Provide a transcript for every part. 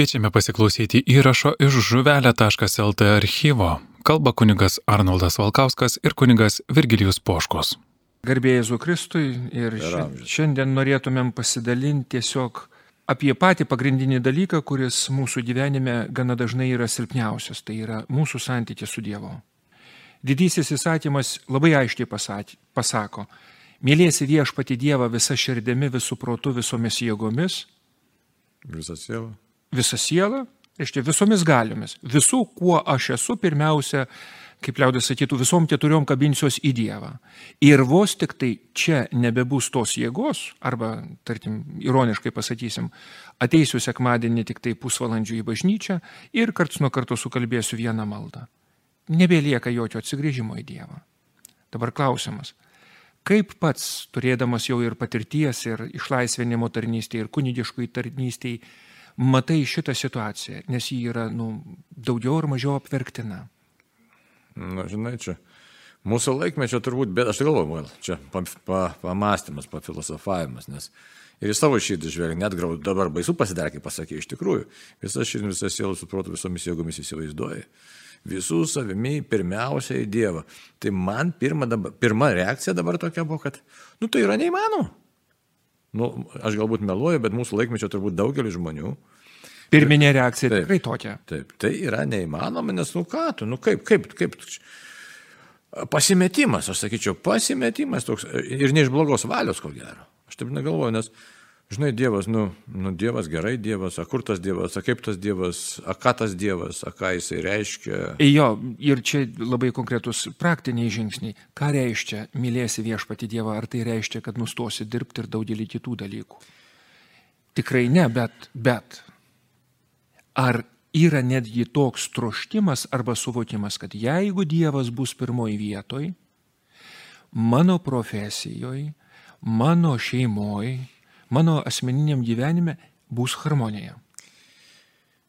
Kviečiame pasiklausyti įrašo iš žuvelė.lt archyvo. Kalba kunigas Arnoldas Valkauskas ir kunigas Virgilijus Poškos. Garbėjai Jėzų Kristui ir šiandien norėtumėm pasidalinti tiesiog apie patį pagrindinį dalyką, kuris mūsų gyvenime gana dažnai yra silpniausias, tai yra mūsų santykis su Dievu. Didysis įsakymas labai aiškiai pasako, mylėsi viešpati Dievą visą širdimi, visų protų, visomis jėgomis. Visą sielą visą sielą, reiškia visomis galiomis. Visų, kuo aš esu, pirmiausia, kaip liaudės sakytų, visom keturiom kabinsiuos į Dievą. Ir vos tik tai čia nebebus tos jėgos, arba, tarkim, ironiškai pasakysim, ateisiu sekmadienį tik tai pusvalandžių į bažnyčią ir karts nuo karto sukalbėsiu vieną maldą. Nebelieka jokio atsigrėžimo į Dievą. Dabar klausimas. Kaip pats, turėdamas jau ir patirties, ir išlaisvinimo tarnystėje, ir kunigiškai tarnystėje, matai šitą situaciją, nes ji yra nu, daugiau ar mažiau apverktina? Na, žinai, čia mūsų laikmečio turbūt, bet aš galvoju, gal čia pamastymas, pafilosofavimas, nes ir į savo širdį žvelgia, net grau dabar baisu pasidarė, kaip pasakė, iš tikrųjų, visą širdį, visą sielą suprotų visomis jėgomis įsivaizduoja. Visų savimi pirmiausia į Dievą. Tai man pirma, dabar, pirma reakcija dabar tokia buvo, kad, nu tai yra neįmanoma. Nu, aš galbūt meluoju, bet mūsų laikmečio turbūt daugelis žmonių. Pirminė reakcija taip, tikrai tokia. Taip, tai yra neįmanoma, nes nu ką tu, nu kaip, kaip, kaip. Pasimetimas, aš sakyčiau, pasimetimas toks ir ne iš blogos valios, ko gero. Aš taip negalvoju, nes žinai, Dievas, nu, nu Dievas gerai Dievas, o kur tas Dievas, o kaip tas Dievas, o ką tas Dievas, o ką jisai reiškia. Jo, ir čia labai konkretus praktiniai žingsniai. Ką reiškia mylėsi viešpati Dievą, ar tai reiškia, kad nustosi dirbti ir daugelį kitų dalykų? Tikrai ne, bet, bet. Ar yra netgi toks troškimas arba suvokimas, kad jeigu Dievas bus pirmoji vietoj, mano profesijoje, mano šeimoje, mano asmeniniam gyvenime bus harmonija.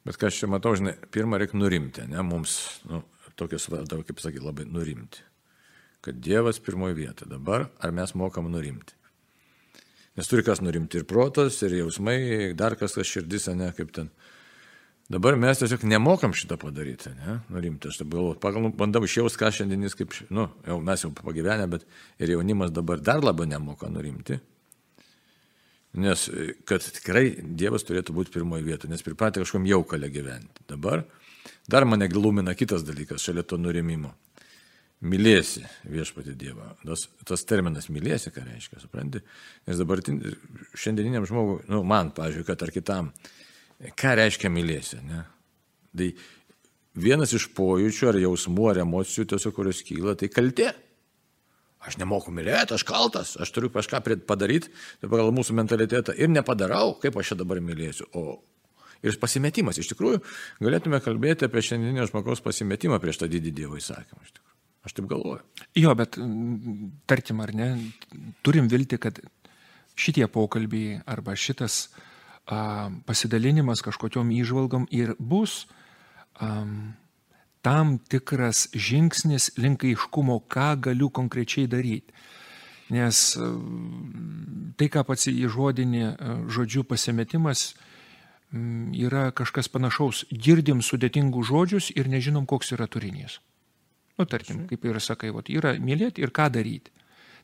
Bet ką aš čia matau, žinai, pirmą reikia nurimti, ne, mums, nu, tokios, kaip sakyti, labai nurimti. Kad Dievas pirmoji vieta. Dabar ar mes mokam nurimti? Nes turi kas nurimti ir protas, ir jausmai, dar kas kas širdis, ne, kaip ten. Dabar mes tiesiog nemokam šitą padaryti, ne, nurimti. Aš taip galvoju, pagal, nu, bandau išjaus, ką šiandienis, kaip, nu, jau mes jau pagyvenę, bet ir jaunimas dabar dar labiau nemoka nurimti. Nes kad tikrai Dievas turėtų būti pirmoje vietoje, nes pripratę kažkom jaukalę gyventi. Dabar dar mane glumina kitas dalykas šalia to nurimimo. Mylėsi viešpatį Dievą. Tas, tas terminas mylėsi, ką reiškia, supranti? Nes dabar šiandieniniam žmogui, nu, man, pažiūrėjau, kad ar kitam, ką reiškia mylėsi, ne? Tai vienas iš pojūčių ar jausmų ar emocijų tiesiog, kurios kyla, tai kaltė. Aš nemoku mylėti, aš kaltas, aš turiu kažką padaryti, tai pagal mūsų mentalitetą ir nepadarau, kaip aš čia dabar mylėsiu. O ir pasimetimas, iš tikrųjų, galėtume kalbėti apie šiandieninio žmogaus pasimetimą prieš tą didį Dievo įsakymą. Aš taip galvoju. Jo, bet tarkim ar ne, turim vilti, kad šitie pokalbiai arba šitas a, pasidalinimas kažkokiom įžvalgom ir bus a, tam tikras žingsnis link aiškumo, ką galiu konkrečiai daryti. Nes tai, ką pats įžodinė e, žodžiu pasimetimas, yra kažkas panašaus. Girdim sudėtingus žodžius ir nežinom, koks yra turinys. Nu, tarkim, kaip ir sakai, vat, yra mylėti ir ką daryti.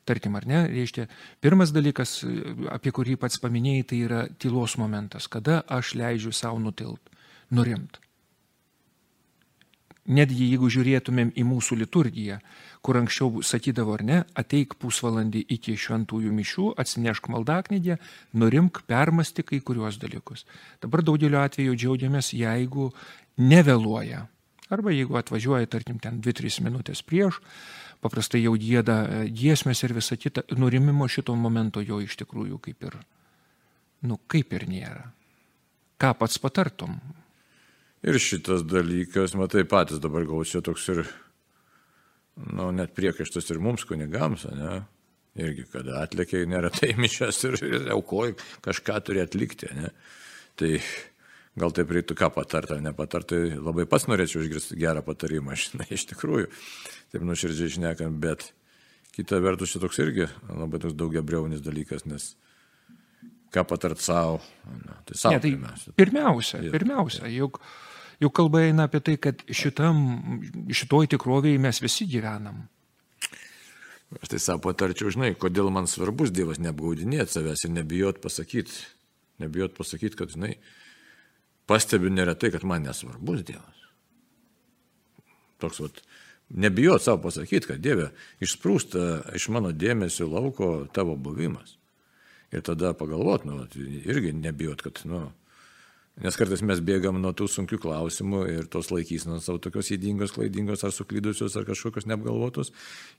Tarkim, ar ne, reiškia, pirmas dalykas, apie kurį pats paminėjai, tai yra tylos momentas, kada aš leidžiu savo nutilt, nurimt. Netgi jeigu žiūrėtumėm į mūsų liturgiją, kur anksčiau sakydavo ar ne, ateik pusvalandį iki šventųjų mišių, atsinešk maldaknygę, nurimk, permasti kai kuriuos dalykus. Dabar daugeliu atveju džiaugiamės, jeigu nevėluoja. Arba jeigu atvažiuoja, tarkim, ten 2-3 minutės prieš, paprastai jau gėda e, giesmės ir visa kita, nurimimo šito momento jo iš tikrųjų kaip ir, nu, kaip ir nėra. Ką pats patartum? Ir šitas dalykas, matai, patys dabar gal čia toks ir, na, nu, net priekaištas ir mums kunigams, ne? Irgi, kada atlėkiai neretai mišęs ir, ir aukoji, kažką turi atlikti, ne? Tai gal taip reiktų ką patart, ar nepatart, tai labai pats norėčiau išgirsti gerą patarimą, žinai, iš tikrųjų, taip nuoširdžiai išnekant, bet kita vertus čia toks irgi labai toks daugia breunis dalykas, nes ką patart savo. Na, tai savo Ne, tai pirmiausia. pirmiausia, pirmiausia, juk, juk kalba eina apie tai, kad šitam, šitoj tikrovėje mes visi gyvenam. Aš tai savo patarčiau, žinai, kodėl man svarbus Dievas neapgaudinėti savęs ir nebijot pasakyti. Nebijot pasakyti, kad, žinai, pastebiu neretai, kad man nesvarbus Dievas. Toks, vat, nebijot savo pasakyti, kad Dieve, išsprūsta iš mano dėmesio lauko tavo buvimas. Ir tada pagalvot, nu, irgi nebijot, kad, nu, Nes kartais mes bėgam nuo tų sunkių klausimų ir tos laikysenos savo tokios įdingos, klaidingos ar suklydusios ar kažkokios neapgalvotos.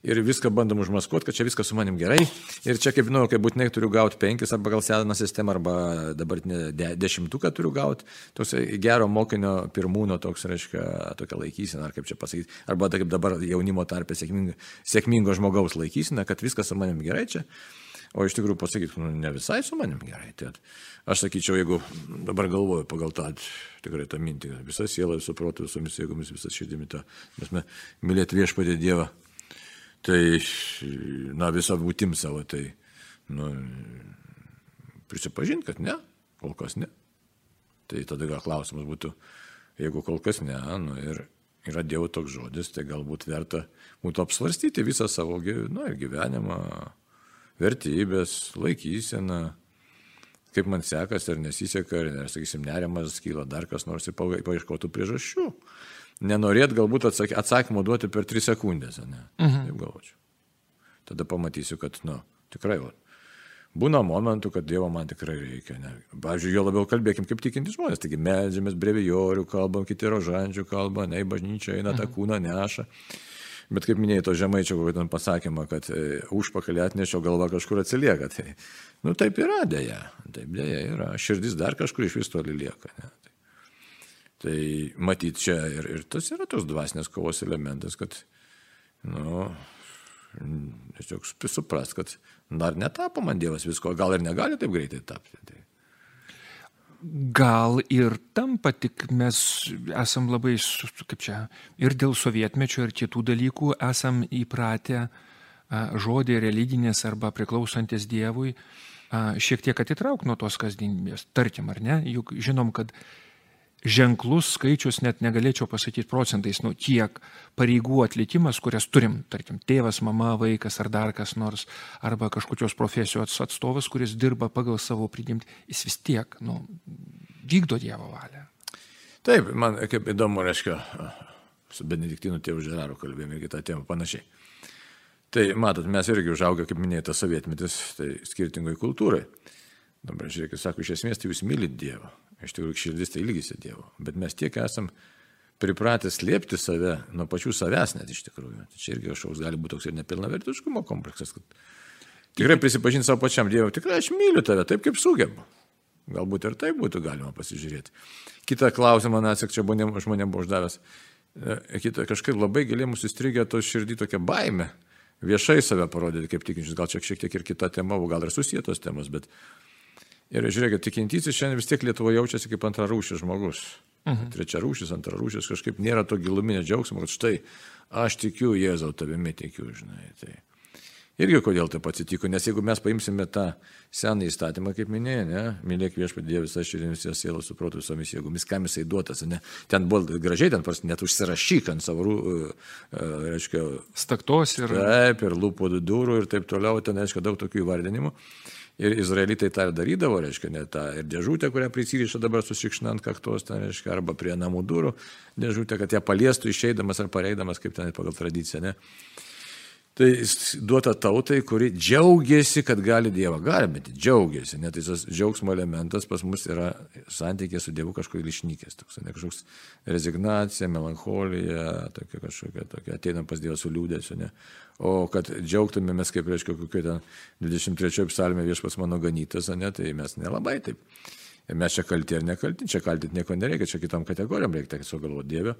Ir viską bandom užmaskuoti, kad čia viskas su manim gerai. Ir čia kaip, nu, kaip būtinai turiu gauti penkis arba gal seną sistemą arba dabartinę de, dešimtuką turiu gauti. Toks gero mokinio pirmūno toks, reiškia, tokia laikysena, ar kaip čia pasakyti. Arba kaip dabar jaunimo tarpe sėkmingo, sėkmingo žmogaus laikysena, kad viskas su manim gerai čia. O iš tikrųjų pasakyti, nu, ne visai su manim gerai. Tai aš sakyčiau, jeigu dabar galvoju pagal tą tikrai tą mintį, visą sielą, visą protą, visomis jėgomis, visą širdimi tą, mes mylėti viešpatį Dievą, tai, na, visą būtim savo, tai, nu, prisipažink, kad ne, kol kas ne. Tai tada klausimas būtų, jeigu kol kas ne, nu, ir yra Dievo toks žodis, tai galbūt verta būtų apsvarstyti visą savo nu, gyvenimą vertybės, laikysena, kaip man sekasi ar nesiseka, ar, sakysim, nerimas kyla dar kas nors ir paieškotų priežasčių. Nenorėt galbūt atsak, atsakymą duoti per 3 sekundės, ne? Mhm. Taip galvočiau. Tada pamatysiu, kad, nu, tikrai, va, būna momentų, kad Dievo man tikrai reikia. Ne? Pavyzdžiui, jo labiau kalbėkim kaip tikinti žmonės. Taigi medžiamės brevijorių kalbam, kiti rožančių kalba, ne į bažnyčią eina tą kūną neša. Bet kaip minėjai, to žemaičio kokį ten pasakymą, kad e, užpakalį atnešio galva kažkur atsilieka. Tai, nu taip yra dėja. Taip dėja yra. Širdis dar kažkur iš vis toli lieka. Ne? Tai, tai matyt čia ir, ir tas yra tos dvasinės kovos elementas, kad, nu, tiesiog suprast, kad dar netapo man Dievas visko, gal ir negali taip greitai tapti. Tai. Gal ir tampa, tik mes esam labai, kaip čia, ir dėl sovietmečio, ir kitų dalykų esam įpratę žodį religinės arba priklausantis Dievui šiek tiek atitrauk nuo tos kasdienybės. Tarkim, ar ne? Juk žinom, kad ženklus skaičius, net negalėčiau pasakyti procentais, nu, kiek pareigų atlikimas, kurias turim, tarkim, tėvas, mama, vaikas ar dar kas nors, arba kažkokios profesijos atstovas, kuris dirba pagal savo prigimtį, jis vis tiek, nu, vykdo Dievo valią. Taip, man kaip įdomu, reiškia, su Benediktinu tėvu Žeraru kalbėjome irgi tą temą panašiai. Tai matot, mes irgi užaugę, kaip minėjote, sovietmetis, tai skirtingai kultūrai. Dabar žiūrėkit, sako, iš esmės tai jūs mylit Dievą. Iš tikrųjų, širdis tai ilgisi Dievo. Bet mes tiek esam pripratę slėpti save nuo pačių savęs net iš tikrųjų. Tai čia irgi kažkoks gali būti toks ir nepilnavertiškumo kompleksas. Tikrai prisipažinti savo pačiam Dievui, tikrai aš myliu tave taip, kaip sugebu. Galbūt ir taip būtų galima pasižiūrėti. Kita klausimą, na, čia žmonėm, žmonėm buvo uždavęs. E, kita, kažkaip labai giliai mūsų įstrigė to širdį tokia baime. Viešai save parodyti kaip tikinčius, gal čia šiek tiek ir kita tema, gal ir susijėtos temos, bet Ir žiūrėkit, tikintysis šiandien vis tiek Lietuvo jaučiasi kaip antrarūšis žmogus. Mhm. Trečia rūšis, antra rūšis, kažkaip nėra to giluminio džiaugsmo, kad štai aš tikiu Jėzau, tavimi tikiu, žinai. Tai irgi kodėl taip atsitiko, nes jeigu mes paimsime tą seną įstatymą, kaip minėjai, ne, mylėk viešpadė visą širdį, visą sielą, suprotų visomis jėgomis, kam jisai duotas, ne, ten buvo gražiai, ten pras net užsirašyk ant savo, uh, uh, reiškia, staktos ir... Taip, ir lūpų durų ir taip toliau, ten, reiškia, daug tokių įvardinimų. Ir izraelitai tą darydavo, reiškia, ne tą ir dėžutę, kurią prisiriša dabar susikšna ant kaktos, ten, reiškia, arba prie namų durų dėžutę, kad ją paliestų išeidamas ar pareidamas, kaip ten pagal tradiciją. Ne? Tai duota tautai, kuri džiaugiasi, kad gali Dievą garbinti, džiaugiasi. Net tai tas džiaugsmo elementas pas mus yra santykė su Dievu kažkur išnykęs. Toks, ne kažkoks rezignacija, melancholija, tokia kažkokia, tokia ateinam pas Dievą su liūdėsiu. Ne. O kad džiaugtumėmės, kaip reiškia, kokio ten 23 psalmė viešpas mano ganytas, ne, tai mes nelabai taip. Ir mes čia kalti ar nekalti, čia kaltinti nieko nereikia, čia kitom kategorijom reikia tiesiog galvoti Dievę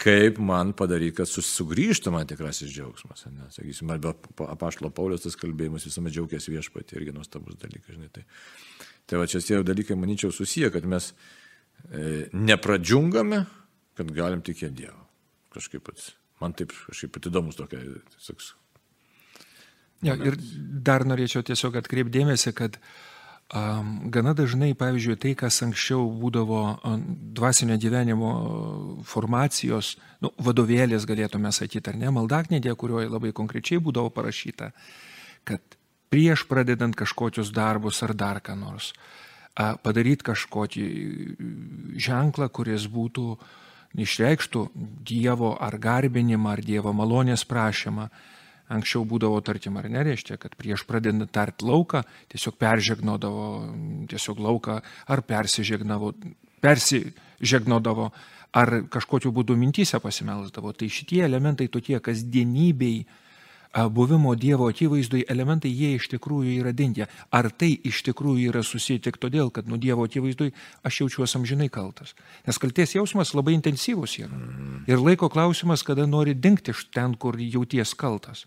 kaip man padaryti, kad sugrįžtų man tikrasis džiaugsmas. Ne? Sakysim, arba apaštalo Paulius tas kalbėjimas visuomet džiaugiasi viešpatį, irgi nuostabus dalykas. Žinai, tai, tai va čia tie dalykai, manyčiau, susiję, kad mes e, nepradžiungame, kad galim tikėti Dievu. Kažkaip pats. Man taip kažkaip pat įdomus tokia. Toks, ja, ir dar norėčiau tiesiog atkreipdėmėsi, kad Gana dažnai, pavyzdžiui, tai, kas anksčiau būdavo dvasinio gyvenimo formacijos, nu, vadovėlės galėtume sakyti, ar ne, maldaknėdė, kurioje labai konkrečiai būdavo parašyta, kad prieš pradedant kažkokius darbus ar dar ką nors, padaryti kažkokį ženklą, kuris būtų išreikštų Dievo ar garbinimą, ar Dievo malonės prašymą. Anksčiau būdavo, tarkim, ar nereiškia, kad prieš pradedant tart lauką tiesiog peržegnodavo tiesiog lauką ar persižegnavo, persižegnodavo, ar kažkokiu būdu mintysę pasimelsdavo. Tai šitie elementai tokie kasdienybei buvimo Dievo akivaizdui elementai, jie iš tikrųjų yra dingę. Ar tai iš tikrųjų yra susiję tik todėl, kad nu Dievo akivaizdui aš jaučiuosi amžinai kaltas. Nes kalties jausmas labai intensyvus yra. Mm. Ir laiko klausimas, kada nori dingti iš ten, kur jauties kaltas.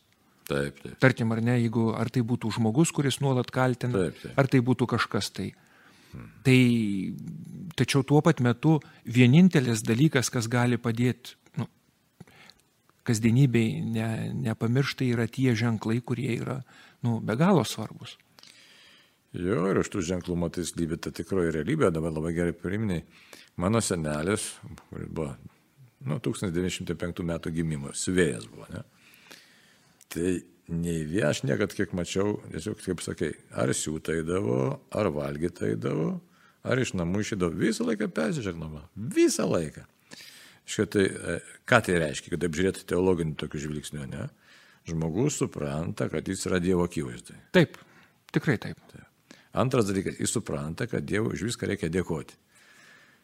Taip, taip. Tarkim, ar ne, jeigu ar tai būtų žmogus, kuris nuolat kaltina, Taip, taip. ar tai būtų kažkas tai. Tai tačiau tuo pat metu vienintelis dalykas, kas gali padėti nu, kasdienybei ne, nepamirštai, yra tie ženklai, kurie yra nu, be galo svarbus. Jo, ir už tų ženklų matai slypi ta tikroji realybė, dabar labai gerai priminėjai. Mano senelis, kuris buvo nu, 1905 metų gimimo, siuvėjas buvo, ne? Tai nei vie aš niekad kiek mačiau, tiesiog kaip sakai, ar siūtaidavo, ar valgytaidavo, ar iš namų išėdavo, visą laiką persižegnavo, visą laiką. Šitai, ką tai reiškia, kad apžiūrėti teologinių tokių žvilgsnių, ne? Žmogus supranta, kad jis yra Dievo akivaizdai. Taip, tikrai taip. taip. Antras dalykas, jis supranta, kad Dievui už viską reikia dėkoti.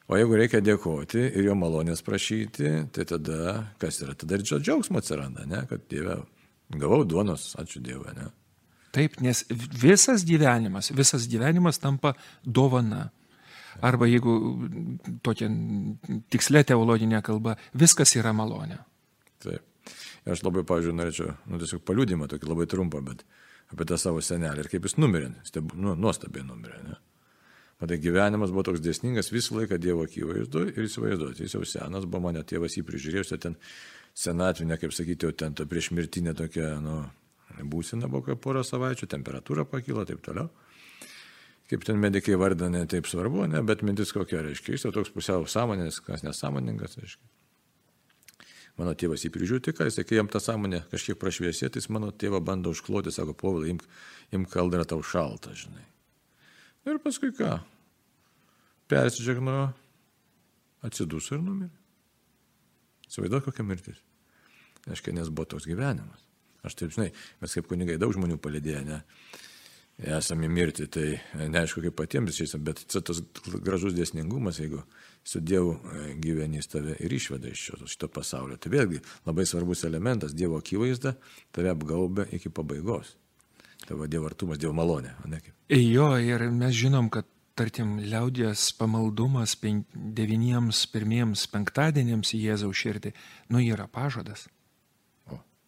O jeigu reikia dėkoti ir jo malonės prašyti, tai tada kas yra? Tada ir džiaugsmo atsiranda, ne? kad Dieve, gavau duonos, ačiū Dievui, ne? Taip, nes visas gyvenimas, visas gyvenimas tampa dovana. Arba jeigu tokia tikslė teologinė kalba, viskas yra malonė. Taip. Ir aš labai, pavyzdžiui, norėčiau, nu, tiesiog paliūdimą tokį labai trumpą, bet apie tą savo senelį ir kaip jis numirė, steb, nu, nuostabiai numirė. Ne? Matai, gyvenimas buvo toks dėsningas visą laiką Dievo akivaizdu ir įsivaizduoti. Jis jau senas buvo, mane tėvas jį prižiūrėjo, ten senatvinė, kaip sakyti, jau ten ta priešmirtinė tokia, nu, būsina buvo porą savaičių, temperatūra pakyla, taip toliau. Kaip ten medikai vardina, ne taip svarbu, ne, bet mintis kokia reiškia. Jis jau toks pusiau sąmonės, kas nesąmoningas, reiškia. Mano tėvas jį prižiūri, ką jis, kai jam ta sąmonė kažkiek prašviesė, tai jis mano tėvą bando užkloti, sako, povilai, imk, imk kaldrą tau šaltą, žinai. Ir paskui ką? Persižegnojo, atsiduso ir numirė. Įsivaizduoju, kokia mirtis. Aiškiai, nes buvo toks gyvenimas. Aš taip, žinai, mes kaip kunigai daug žmonių palidėję, ne, esame mirti, tai neaišku, kaip patiems išeisim, bet tas gražus dėsningumas, jeigu su Dievu gyvenys tave ir išveda iš šio, šito pasaulio. Tai vėlgi labai svarbus elementas, Dievo akivaizda tave apgaubia iki pabaigos. Tavo Dievo artumas, Dievo malonė. Ne, kaip. Jo, ir mes žinom, kad tarkim, liaudės pamaldumas devyniems pirmiems penktadienėms į Jėzaus širdį, nu yra pažadas.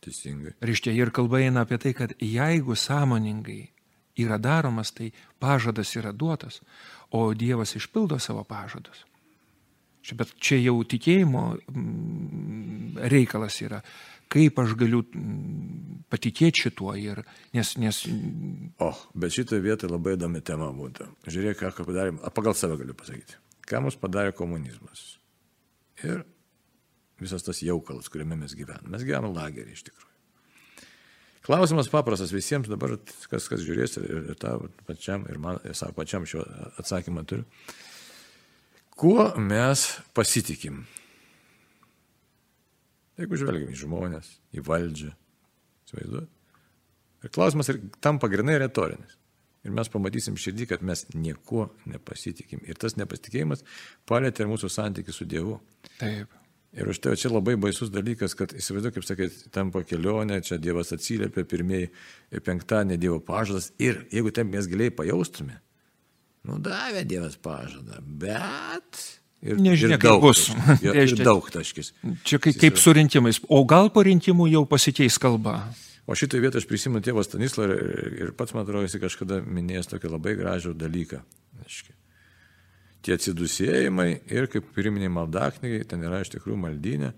Teisingai. Reiškia, ir kalba eina apie tai, kad jeigu sąmoningai yra daromas, tai pažadas yra duotas, o Dievas išpildo savo pažadus. Čia, bet čia jau tikėjimo reikalas yra, kaip aš galiu patikėti šituo ir nes... nes... O, bet šitoje vietoje labai įdomi tema būtų. Žiūrėk, ką padarėm, pagal save galiu pasakyti. Ką mums padarė komunizmas. Ir visas tas jaukalas, kuriame mes gyvename. Mes gyvename lagerį iš tikrųjų. Klausimas paprastas visiems dabar, kas, kas žiūrės ir, ir tą pačiam, ir man, ir savo pačiam šio atsakymą turiu. Kuo mes pasitikim? Jeigu žvelgiam į žmonės, į valdžią, įsivaizduot. Ir klausimas ir tampa grinai retorinis. Ir mes pamatysim širdį, kad mes niekuo nepasitikim. Ir tas nepasitikėjimas palėtė ir mūsų santykių su Dievu. Taip. Ir už tai čia labai baisus dalykas, kad įsivaizduoju, kaip sakai, tampa kelionė, čia Dievas atsiliepia pirmieji penktadienį Dievo pažadas. Ir jeigu ten mes giliai pajaustume, nu davė Dievas pažadą, bet Ir, Nežinia, ir daug, kaip bus. Jo, ir daug taškis. Čia kaip, kaip su rinkimais. O gal po rinkimų jau pasikeis kalba? O šitoje vietoje aš prisimenu tėvą Stanislą ir, ir pats, man atrodo, jis kažkada minėjęs tokį labai gražų dalyką. Aiškiai. Tie atsidusėjimai ir kaip pirminiai maldaknygai, ten yra iš tikrųjų maldinė,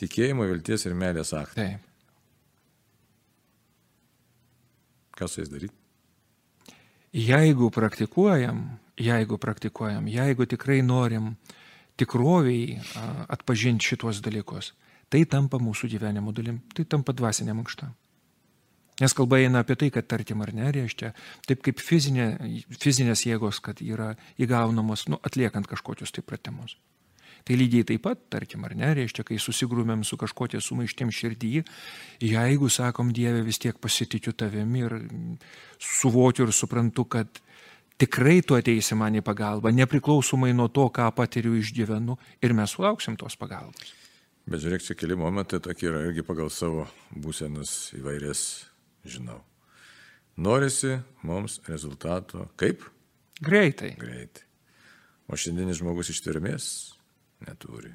tikėjimo, vilties ir meilės aktai. Taip. Ką su jais daryti? Jeigu praktikuojam, jeigu praktikuojam, jeigu tikrai norim tikroviai atpažinti šituos dalykus, tai tampa mūsų gyvenimo dalim, tai tampa dvasinė mankšta. Nes kalba eina apie tai, kad tarkim ar ne, reiškia, taip kaip fizinė, fizinės jėgos, kad yra įgaunamos, nu, atliekant kažkokius tai pratimus. Tai lygiai taip pat, tarkim, ar ne, reiškia, kai susigrūmėm su kažkokia sumaištėm širdį, jeigu sakom Dieve vis tiek pasitikiu tavimi ir suvokiu ir suprantu, kad tikrai tu ateisi man į pagalbą, nepriklausomai nuo to, ką patiriu išgyvenu ir mes sulauksim tos pagalbos. Bet žiūrėk, čia keli momentai tokie yra irgi pagal savo būsenas įvairias žinau. Norisi mums rezultato kaip? Greitai. Greitai. O šiandienis žmogus ištvermės neturi.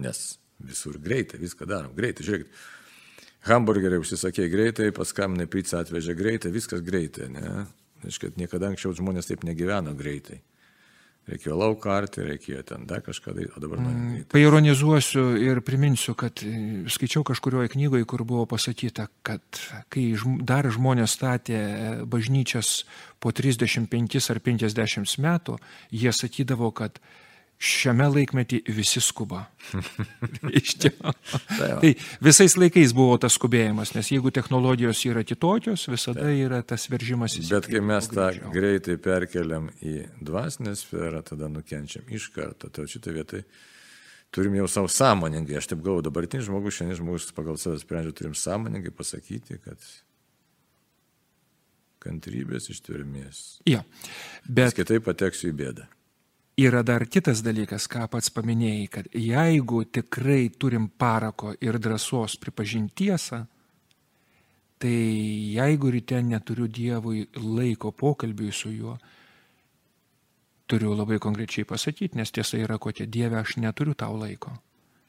Nes visur greitai, viską darom. Greitai, žiūrėkit. Hamburgerį užsisakė greitai, paskambinai pizzą atvežė greitai, viskas greitai, ne? Aišku, niekada anksčiau žmonės taip negyveno greitai. Reikėjo lauką arti, reikėjo ten dar kažką daryti, o dabar nori. Mm, paironizuosiu ir priminsiu, kad e, skaičiau kažkurioje knygoje, kur buvo pasakyta, kad kai dar žmonės statė bažnyčias po 35 ar 50 metų, jie sakydavo, kad šiame laikmetį visi skuba. tai visais laikais buvo tas skubėjimas, nes jeigu technologijos yra kitokios, visada tai. yra tas veržimas į Bet kai mes tą greitai perkeliam į dvasinę sferą, tada nukenčiam iš karto. Tai šitą vietą turim jau savo sąmoningai, aš taip galvoju, dabartinis žmogus, šiandien žmogus pagal save sprendžia, turim sąmoningai pasakyti, kad kantrybės ištvermės. Jo, bet... Nes kitaip pateksiu į bėdą yra dar kitas dalykas, ką pats paminėjai, kad jeigu tikrai turim parako ir drąsos pripažinti tiesą, tai jeigu ryte neturiu Dievui laiko pokalbiui su juo, turiu labai konkrečiai pasakyti, nes tiesa yra kokia, Dieve, aš neturiu tau laiko.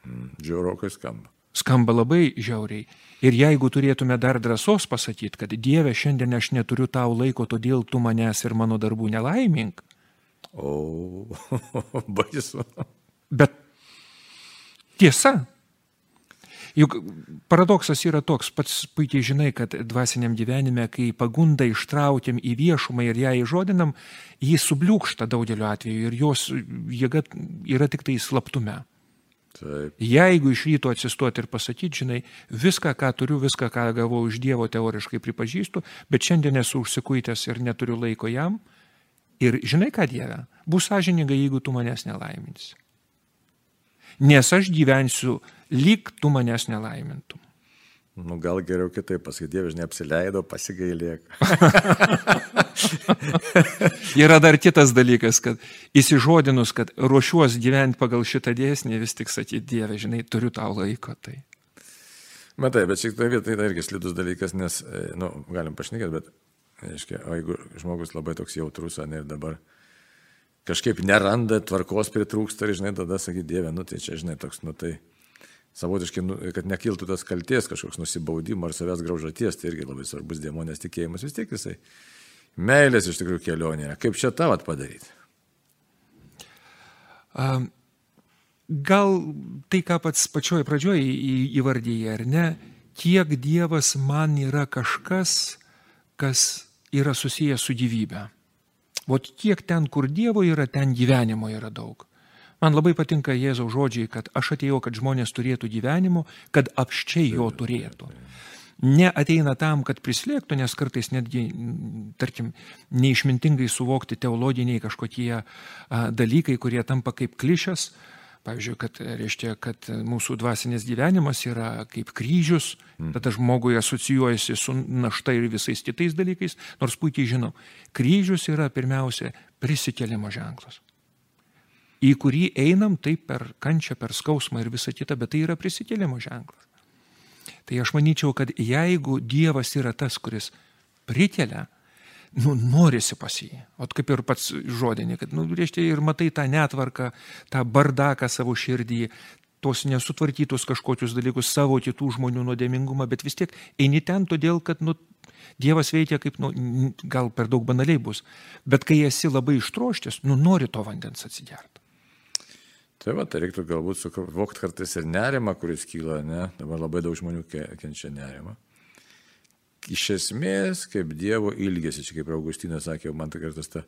Mm, žiaurokai skamba. Skamba labai žiauriai. Ir jeigu turėtume dar drąsos pasakyti, kad Dieve, šiandien aš neturiu tau laiko, todėl tu manęs ir mano darbų nelaimink, O, baisu. Bet tiesa. Juk paradoksas yra toks, pats puikiai žinai, kad dvasiniam gyvenime, kai pagunda ištraukiam į viešumą ir ją įžodinam, jį subliūkšta daugeliu atveju ir jos jėga yra tik tai slaptume. Taip. Jeigu iš ryto atsistoti ir pasakyti, žinai, viską, ką turiu, viską, ką gavau iš Dievo, teoriškai pripažįstu, bet šiandien esu užsikuitęs ir neturiu laiko jam, Ir žinai ką Dieve, bus sąžininga, jeigu tu manęs nelaiminsi. Nes aš gyvensiu lyg tu manęs nelaimintum. Nu, gal geriau kitaip pasakyti, Dievas neapsileido, pasigailėk. Yra dar kitas dalykas, kad įsižodinus, kad ruošiuos gyventi pagal šitą dėsnį, vis tik sakyti, Dieve, žinai, turiu tau laiko. Tai. Matai, bet šitoje vietoje tai irgi slidus dalykas, nes, na, e, nu, galim pašnekėti, bet Reiškia, o jeigu žmogus labai toks jautrus, ne ir dabar kažkaip neranda, tvarkos pritrūksta ir, žinai, tada sakyti, Dieve, nu tai čia, žinai, toks, nu tai savotiškai, nu, kad nekiltų tas kalties, kažkoks nusibaudimo ar savęs graužaties, tai irgi labai svarbus dėmonės tikėjimas, vis tiek jisai meilės iš tikrųjų kelionėje. Kaip čia tavat padaryti? Um, gal tai, ką pats pačioj pradžioje įvardyje, ar ne, kiek Dievas man yra kažkas, kas yra susijęs su gyvybe. Vot kiek ten, kur Dievo yra, ten gyvenimo yra daug. Man labai patinka Jėzaus žodžiai, kad aš atėjau, kad žmonės turėtų gyvenimo, kad apščiai jo turėtų. Ne ateina tam, kad prislėgtų, nes kartais netgi, tarkim, neišmintingai suvokti teologiniai kažkokie dalykai, kurie tampa kaip klišės, Pavyzdžiui, kad, reiškia, kad mūsų dvasinis gyvenimas yra kaip kryžius, mm. tada žmogui asocijuojasi su našta ir visais kitais dalykais, nors puikiai žinom, kryžius yra pirmiausia prisikelimo ženklas, į kurį einam taip per kančią, per skausmą ir visą kitą, bet tai yra prisikelimo ženklas. Tai aš manyčiau, kad jeigu Dievas yra tas, kuris prikelia, nu, norisi pas jį. O kaip ir pats žodinė, kad, nu, reiškia, ir matai tą netvarką, tą bardaką savo širdį, tos nesutvarkytus kažkokius dalykus, savo kitų žmonių nuodėmingumą, bet vis tiek eini ten todėl, kad, nu, Dievas veikia kaip, nu, gal per daug banaliai bus, bet kai esi labai ištroštis, nu, nori to vandens atsigerti. Tai va, tai reiktų galbūt suvokti kartais ir nerimą, kuris kyla, ne? Dabar labai daug žmonių kenčia nerimą. Iš esmės kaip Dievo ilgesi, čia kaip Augustinas sakė, man tai kartas ta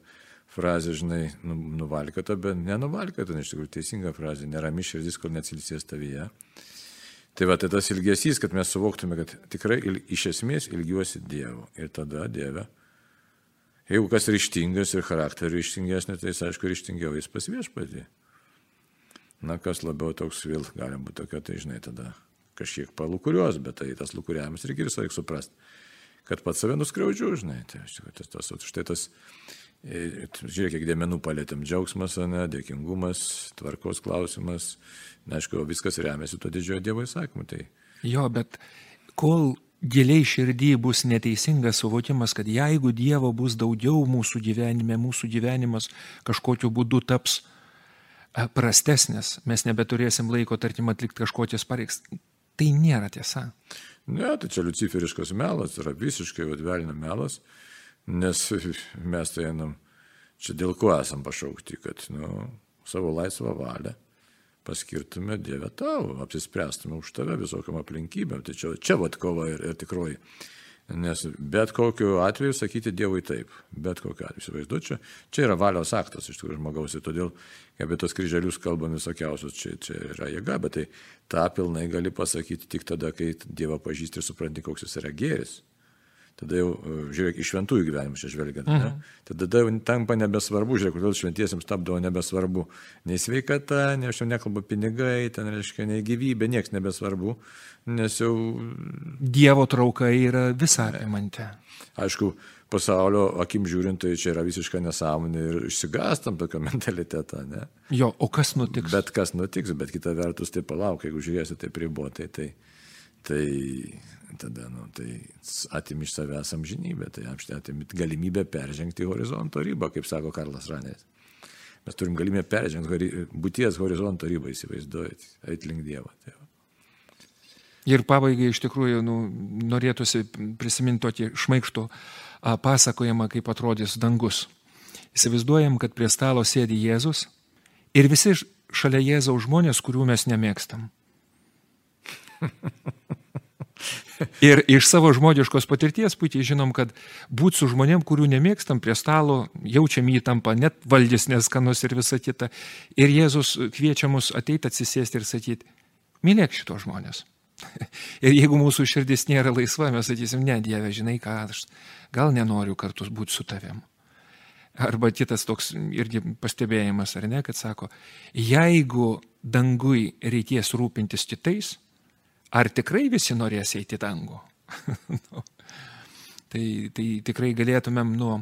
frazė, žinai, nu, nuvalkata, bet nenuvalkata, iš tikrųjų teisinga frazė, nerami širdis, kol neatsilisės tavyje. Tai va, tai tas ilgesys, kad mes suvoktume, kad tikrai il, iš esmės ilgiuosi Dievo. Ir tada Dieve, jeigu kas ryštingas ir charakteriu ryštingesnis, tai jis aišku ryštingiau jis pas viešpatį. Na, kas labiau toks vėl gali būti tokia, tai žinai, tada kažkiek palūkuriuos, bet tai tas lūkuriavimas reikia visą laiką suprasti, kad pats save nuskriaudžiu, žinai, tai aš tikiu, tas, tas, štai tas, e, žiūrėk, kiek dėmenų palėtėm, džiaugsmas, ne, dėkingumas, tvarkos klausimas, na, aišku, viskas remiasi tuo didžiojo Dievo įsakymu. Tai... Jo, bet kol giliai širdį bus neteisingas suvokimas, kad jeigu Dievo bus daugiau mūsų gyvenime, mūsų gyvenimas kažkokiu būdu taps e, prastesnis, mes nebeturėsim laiko, tarkim, atlikti kažkokias pareigas. Tai nėra tiesa. Ne, tai čia luciferiškas melas, yra visiškai vadvelnio melas, nes mes tai einam, čia dėl ko esam pašaukti, kad nu, savo laisvą valią paskirtume Dievę tavo, apsispręstume už tave visokiam aplinkybėm. Tai čia, čia vat kova ir, ir tikroji. Nes bet kokiu atveju sakyti Dievui taip, bet kokiu atveju, įsivaizduoju, čia, čia yra valios aktas iš tikrųjų žmogaus. Ir todėl apie tos kryželius kalbam visokiausius, čia, čia yra jėga, bet tai tą pilnai gali pasakyti tik tada, kai Dievą pažįsti ir supranti, koks jis yra gėris. Tada jau, e, žiūrėk, iš šventųjų gyvenimų čia žvelgiant. Mhm. Ne? Tada jau tampa nebesvarbu, žiūrėk, kodėl šventiesiems tapdavo nebesvarbu. Nei sveikata, nei aš jau nekalbu pinigai, ten reiškia, nei gyvybė, nieks nebesvarbu, nes jau... Dievo trauka yra visą apimanti. Aišku, pasaulio akim žiūrint, tai čia yra visiška nesąmonė ir išsigastam tokio mentalitetą, ne? Jo, o kas nutiks? Bet kas nutiks, bet kita vertus, tai palauk, jeigu žiūrėsi tai pribuotai, tai, tai tada, nu, tai atim iš savęs amžinybę, tai atim galimybę peržengti horizonto ribą, kaip sako Karlas Ranės. Mes turim galimybę peržengti būties horizonto ribą, įsivaizduojat, eit link Dievo. Tai. Ir pabaigai iš tikrųjų nu, norėtųsi prisiminti tokį šmaikštų pasakojimą, kaip atrodys dangus. Įsivaizduojam, kad prie stalo sėdi Jėzus ir visi šalia Jėzaus žmonės, kurių mes nemėgstam. Ir iš savo žmogiškos patirties puikiai žinom, kad būti su žmonėm, kurių nemėgstam prie stalo, jaučiam įtampą, net valdys neskanus ir visa kita. Ir Jėzus kviečia mus ateiti atsisėsti ir sakyti, mylėk šito žmonės. ir jeigu mūsų širdis nėra laisva, mes sakysim, ne, Dieve, žinai ką, aš gal nenoriu kartu būti su tavim. Arba kitas toks irgi pastebėjimas, ar ne, kad sako, jeigu dangui reikės rūpintis kitais, ar tikrai visi norės eiti į dangų? nu, tai, tai tikrai galėtumėm nu,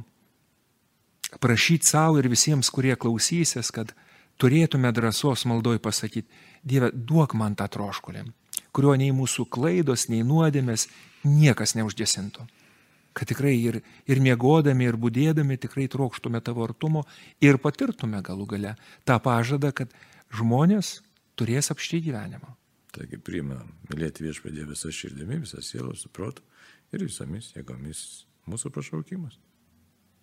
prašyti savo ir visiems, kurie klausysis, kad turėtume drąsos maldoj pasakyti, Dieve, duok man tą troškulį, kurio nei mūsų klaidos, nei nuodėmės niekas neuždėsintų. Kad tikrai ir, ir miegodami, ir būdėdami tikrai trokštume tavo artumo ir patirtume galų gale tą pažadą, kad žmonės turės apšti gyvenimą. Taigi priima mylėti viešpadė visą širdimi, visą sielą, suprotų ir visomis jėgomis mūsų pašaukimas.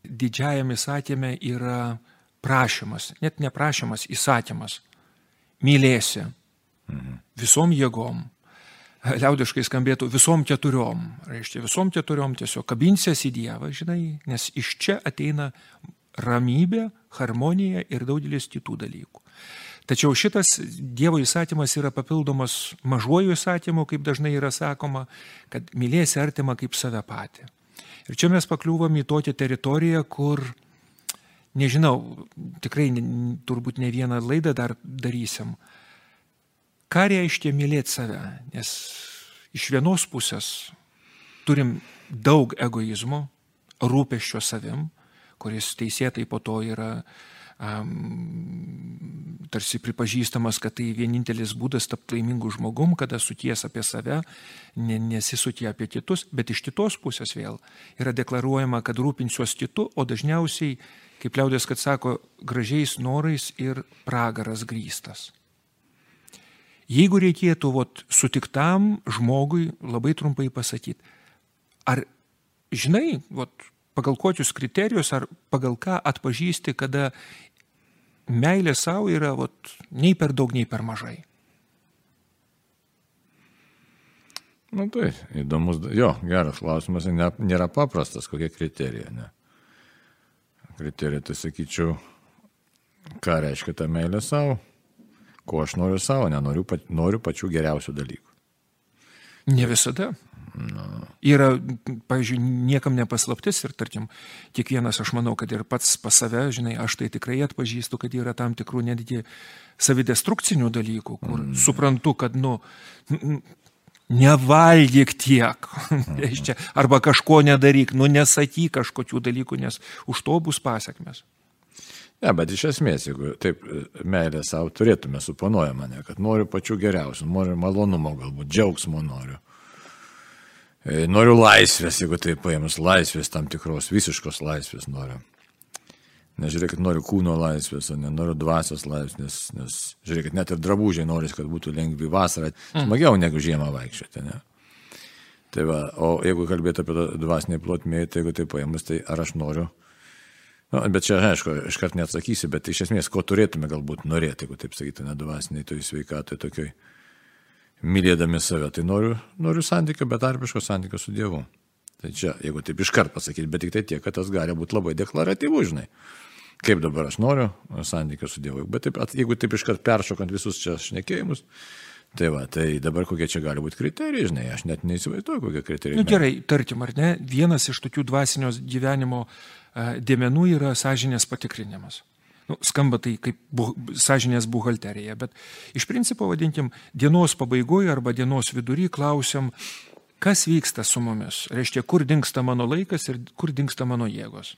Didžiajame įsatėme yra prašymas, net ne prašymas, įsakymas. Mylėsi mhm. visom jėgom. Liaudiškai skambėtų visom keturiom. Reiškia, visom keturiom tiesiog kabinsies į Dievą, žinai, nes iš čia ateina ramybė, harmonija ir daugelis kitų dalykų. Tačiau šitas Dievo įsatymas yra papildomas mažuoju įsatymu, kaip dažnai yra sakoma, kad mylėsi artimą kaip save patį. Ir čia mes pakliūvom į tokią teritoriją, kur, nežinau, tikrai turbūt ne vieną laidą dar darysim. Ką reiškia mylėti save? Nes iš vienos pusės turim daug egoizmo, rūpeščio savim, kuris teisėtai po to yra um, tarsi pripažįstamas, kad tai vienintelis būdas tapti laimingu žmogum, kada suties apie save, nesisutie apie kitus, bet iš kitos pusės vėl yra deklaruojama, kad rūpinsiuos kitu, o dažniausiai, kaip liaudės, kad sako, gražiais norais ir pragaras grįstas. Jeigu reikėtų vot, sutiktam žmogui labai trumpai pasakyti, ar žinai, vot, pagal kokius kriterijus ar pagal ką atpažįsti, kada meilė savo yra vat, nei per daug, nei per mažai. Nu tai, įdomus, jo, geras klausimas, ne, nėra paprastas, kokie kriterijai, ne. Kriterijai, tai sakyčiau, ką reiškia ta meilė savo, ko aš noriu savo, nenoriu noriu pačių geriausių dalykų. Ne visada. Yra, pavyzdžiui, niekam nepaslaptis ir, tarkim, kiekvienas, aš manau, kad ir pats pas save, žinai, aš tai tikrai atpažįstu, kad yra tam tikrų netgi savidestrukcinių dalykų, kur mm. suprantu, kad, nu, nevalgyk tiek, reiškia, arba kažko nedaryk, nu nesakyk kažkokių dalykų, nes už to bus pasiekmes. Ne, bet iš esmės, jeigu taip meilę savo turėtume, suponuoja mane, kad noriu pačių geriausių, noriu malonumo, galbūt džiaugsmo noriu. E, noriu laisvės, jeigu taip paėmus, laisvės tam tikros, visiškos laisvės noriu. Nežiūrėkit, noriu kūno laisvės, o nenoriu dvasios laisvės, nes, nes žiūrėkit, net ir drabužiai nori, kad būtų lengvi vasarą, mm. smagiau negu žiemą vaikščioti. Ne? Tai va, o jeigu kalbėtų apie dvasinį plotmę, tai jeigu tai paėmus, tai ar aš noriu, nu, bet čia, aišku, iškart neatsakysiu, bet iš esmės, ko turėtume galbūt norėti, jeigu taip sakytume, dvasiniai, toj sveikatai, tokioj, mylėdami save, tai noriu, noriu santykio, betarpiško santykio su Dievu. Tai čia, jeigu taip iškart pasakyti, bet tik tai tiek, kad tas gali būti labai deklaratyvu, žinai kaip dabar aš noriu santykių su Dievu. Bet taip, jeigu taip iškart peršokant visus čia šnekėjimus, tai va, tai dabar kokie čia gali būti kriterijai, žinai, aš net neįsivaizduoju, kokie kriterijai. Na nu, gerai, tarkim, ar ne, vienas iš tokių dvasinio gyvenimo uh, dėmenų yra sąžinės patikrinimas. Nu, skamba tai kaip bu, sąžinės buhalterija, bet iš principo, vadinkim, dienos pabaigoje arba dienos vidury klausim, kas vyksta su mumis. Reiškia, kur dinksta mano laikas ir kur dinksta mano jėgos.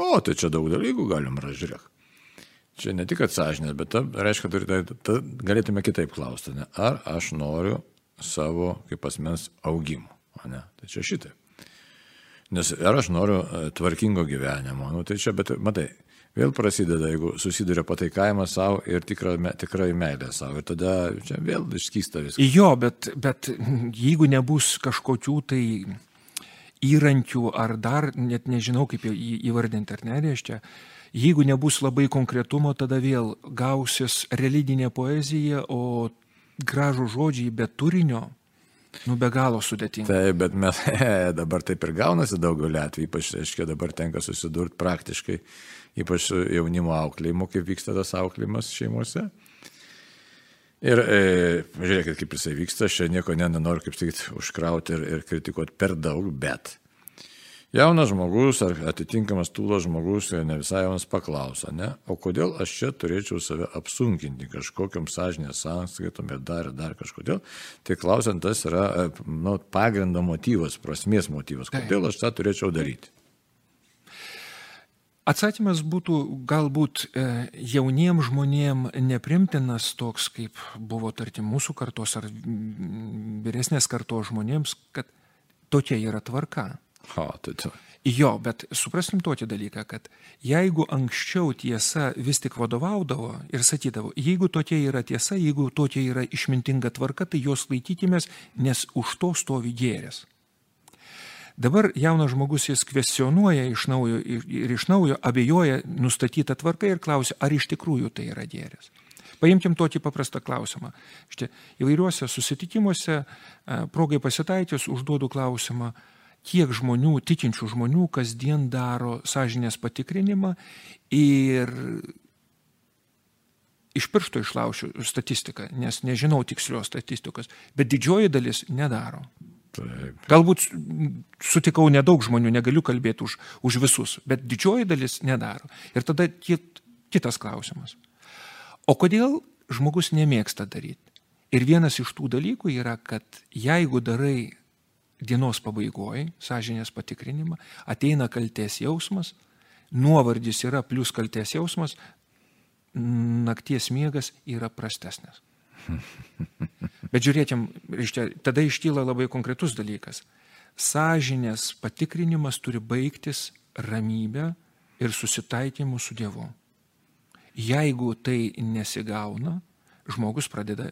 O, tai čia daug dalykų galim ražiūrėk. Čia ne tik atsažinės, bet ta, reiškia, tai, ta, galėtume kitaip klausti, ne? ar aš noriu savo kaip asmens augimo. Ne? Tai čia šitai. Nes ar aš noriu e, tvarkingo gyvenimo, nu, tai čia, bet matai, vėl prasideda, jeigu susiduria pataikavimas savo ir tikra, tikrai meilė savo. Ir tada čia vėl išskysta viskas. Jo, bet, bet jeigu nebus kažkokių tai įrankių ar dar, net nežinau kaip įvardinti ar nereiškia, jeigu nebus labai konkretumo, tada vėl gausis religinė poezija, o gražų žodžiai be turinio, nu be galo sudėtinga. Taip, bet mes dabar taip ir gaunasi daugelį atvejų, ypač, aiškiai, dabar tenka susidurti praktiškai, ypač su jaunimo auklėjimu, kaip vyksta tas auklėjimas šeimose. Ir e, žiūrėkit, kaip jisai vyksta, aš čia nieko ne, nenoriu, kaip sakyti, užkrauti ir, ir kritikuoti per daug, bet jaunas žmogus ar atitinkamas tūlas žmogus, ne visai jaunas paklausa, ne, o kodėl aš čia turėčiau save apsunkinti kažkokiam sąžinės sąskaitom ir dar, dar kažkodėl, tai klausiant, tas yra e, nu, pagrindo motyvas, prasmės motyvas, kodėl aš tą turėčiau daryti. Atsakymas būtų galbūt e, jauniem žmonėm neprimtinas toks, kaip buvo, tarkim, mūsų kartos ar vyresnės kartos žmonėms, kad tokia yra tvarka. Ha, tai tu. Jo, bet supraskim tokį dalyką, kad jeigu anksčiau tiesa vis tik vadovaudavo ir sakydavo, jeigu tokia yra tiesa, jeigu tokia yra išmintinga tvarka, tai jos laikykimės, nes už to stovi gėris. Dabar jaunas žmogus jis kvestionuoja iš naujo ir iš naujo abejoja nustatytą tvarką ir klausia, ar iš tikrųjų tai yra gėris. Paimkim tokį paprastą klausimą. Štai įvairiuose susitikimuose, progai pasitaikys, užduodu klausimą, kiek žmonių, tikinčių žmonių kasdien daro sąžinės patikrinimą ir iš piršto išlaušiu statistiką, nes nežinau tikslios statistikos, bet didžioji dalis nedaro. Taip. Galbūt sutikau nedaug žmonių, negaliu kalbėti už, už visus, bet didžioji dalis nedaro. Ir tada kit, kitas klausimas. O kodėl žmogus nemėgsta daryti? Ir vienas iš tų dalykų yra, kad jeigu darai dienos pabaigoje, sąžinės patikrinimą, ateina kalties jausmas, nuovardis yra plus kalties jausmas, nakties miegas yra prastesnis. Bet reiškia, tada iškyla labai konkretus dalykas. Sąžinės patikrinimas turi baigtis ramybę ir susitaikymu su Dievu. Jeigu tai nesigauna, žmogus pradeda